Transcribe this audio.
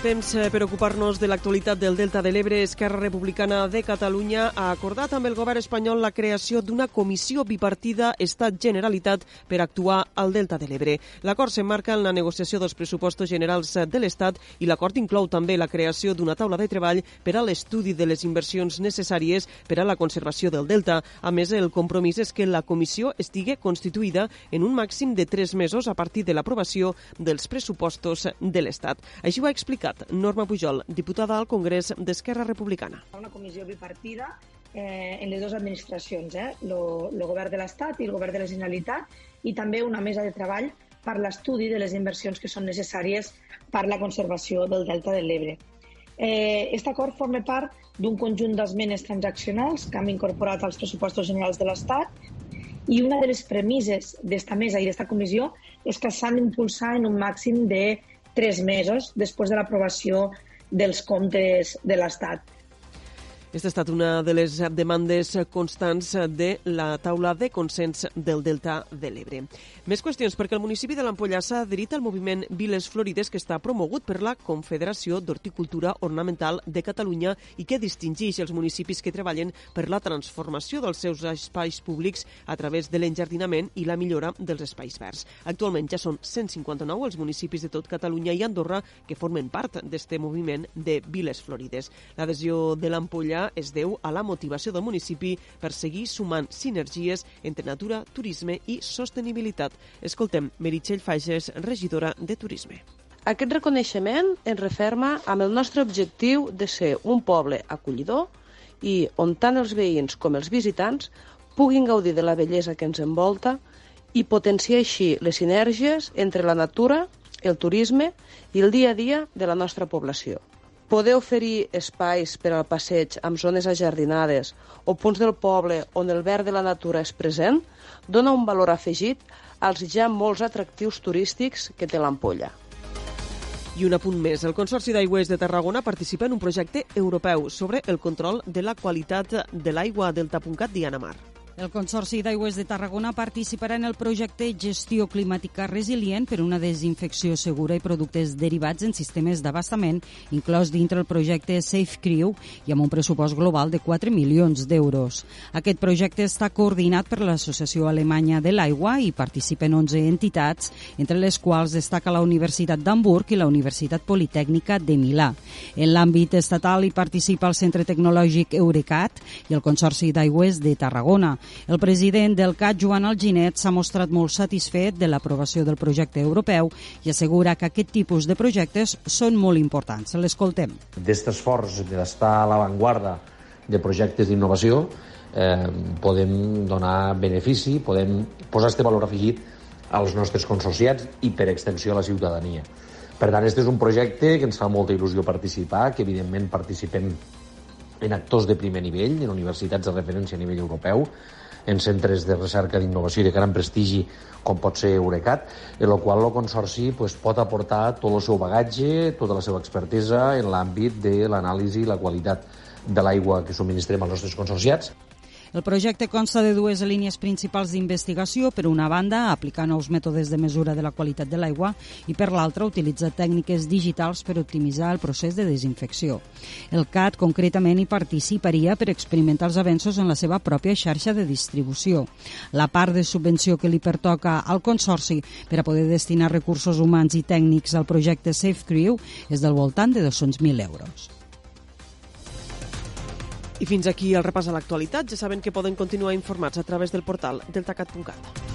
Temps eh, per ocupar-nos de l'actualitat del Delta de l'Ebre. Esquerra Republicana de Catalunya ha acordat amb el govern espanyol la creació d'una comissió bipartida Estat-Generalitat per actuar al Delta de l'Ebre. L'acord s'emmarca en la negociació dels pressupostos generals de l'Estat i l'acord inclou també la creació d'una taula de treball per a l'estudi de les inversions necessàries per a la conservació del Delta. A més, el compromís és que la comissió estigui constituïda en un màxim de tres mesos a partir de l'aprovació dels pressupostos de l'Estat. Així ho ha explicat explicat Norma Pujol, diputada al Congrés d'Esquerra Republicana. Una comissió bipartida eh, en les dues administracions, eh, el govern de l'Estat i el govern de la Generalitat, i també una mesa de treball per l'estudi de les inversions que són necessàries per la conservació del Delta de l'Ebre. Eh, aquest acord forma part d'un conjunt d'esmenes transaccionals que hem incorporat als pressupostos generals de l'Estat i una de les premisses d'esta mesa i d'esta comissió és que s'han d'impulsar en un màxim de tres mesos després de l'aprovació dels comptes de l'Estat. Aquesta ha estat una de les demandes constants de la taula de consens del Delta de l'Ebre. Més qüestions, perquè el municipi de l'Ampolla s'ha adherit al moviment Viles Florides que està promogut per la Confederació d'Horticultura Ornamental de Catalunya i que distingeix els municipis que treballen per la transformació dels seus espais públics a través de l'enjardinament i la millora dels espais verds. Actualment ja són 159 els municipis de tot Catalunya i Andorra que formen part d'aquest moviment de Viles Florides. L'adhesió de l'Ampolla es deu a la motivació del municipi per seguir sumant sinergies entre natura, turisme i sostenibilitat. Escoltem Meritxell Fages, regidora de Turisme. Aquest reconeixement ens referma amb el nostre objectiu de ser un poble acollidor i on tant els veïns com els visitants puguin gaudir de la bellesa que ens envolta i potenciar així les sinergies entre la natura, el turisme i el dia a dia de la nostra població. Poder oferir espais per al passeig amb zones ajardinades o punts del poble on el verd de la natura és present dona un valor afegit als ja molts atractius turístics que té l'Ampolla. I un apunt més. El Consorci d'Aigües de Tarragona participa en un projecte europeu sobre el control de la qualitat de l'aigua del Tapuncat Diana Mar. El Consorci d'Aigües de Tarragona participarà en el projecte Gestió Climàtica Resilient per una desinfecció segura i productes derivats en sistemes d'abastament, inclòs dintre el projecte Safe Crew i amb un pressupost global de 4 milions d'euros. Aquest projecte està coordinat per l'Associació Alemanya de l'Aigua i participen 11 entitats, entre les quals destaca la Universitat d'Hamburg i la Universitat Politècnica de Milà. En l'àmbit estatal hi participa el Centre Tecnològic Eurecat i el Consorci d'Aigües de Tarragona. El president del CAT, Joan Alginet, s'ha mostrat molt satisfet de l'aprovació del projecte europeu i assegura que aquest tipus de projectes són molt importants. L'escoltem. D'aquest esforç d'estar a l'avantguarda de projectes d'innovació eh, podem donar benefici, podem posar aquest valor afegit als nostres consorciats i per extensió a la ciutadania. Per tant, aquest és un projecte que ens fa molta il·lusió participar, que evidentment participem en actors de primer nivell, en universitats de referència a nivell europeu, en centres de recerca d'innovació i de gran prestigi com pot ser Eurecat, en el qual el Consorci pues, pot aportar tot el seu bagatge, tota la seva expertesa en l'àmbit de l'anàlisi i la qualitat de l'aigua que subministrem als nostres consorciats. El projecte consta de dues línies principals d'investigació. Per una banda, aplicar nous mètodes de mesura de la qualitat de l'aigua i per l'altra, utilitzar tècniques digitals per optimitzar el procés de desinfecció. El CAT concretament hi participaria per experimentar els avenços en la seva pròpia xarxa de distribució. La part de subvenció que li pertoca al Consorci per a poder destinar recursos humans i tècnics al projecte Safe Crew és del voltant de 200.000 euros. I fins aquí el repàs a l'actualitat. Ja saben que poden continuar informats a través del portal deltacat.cat.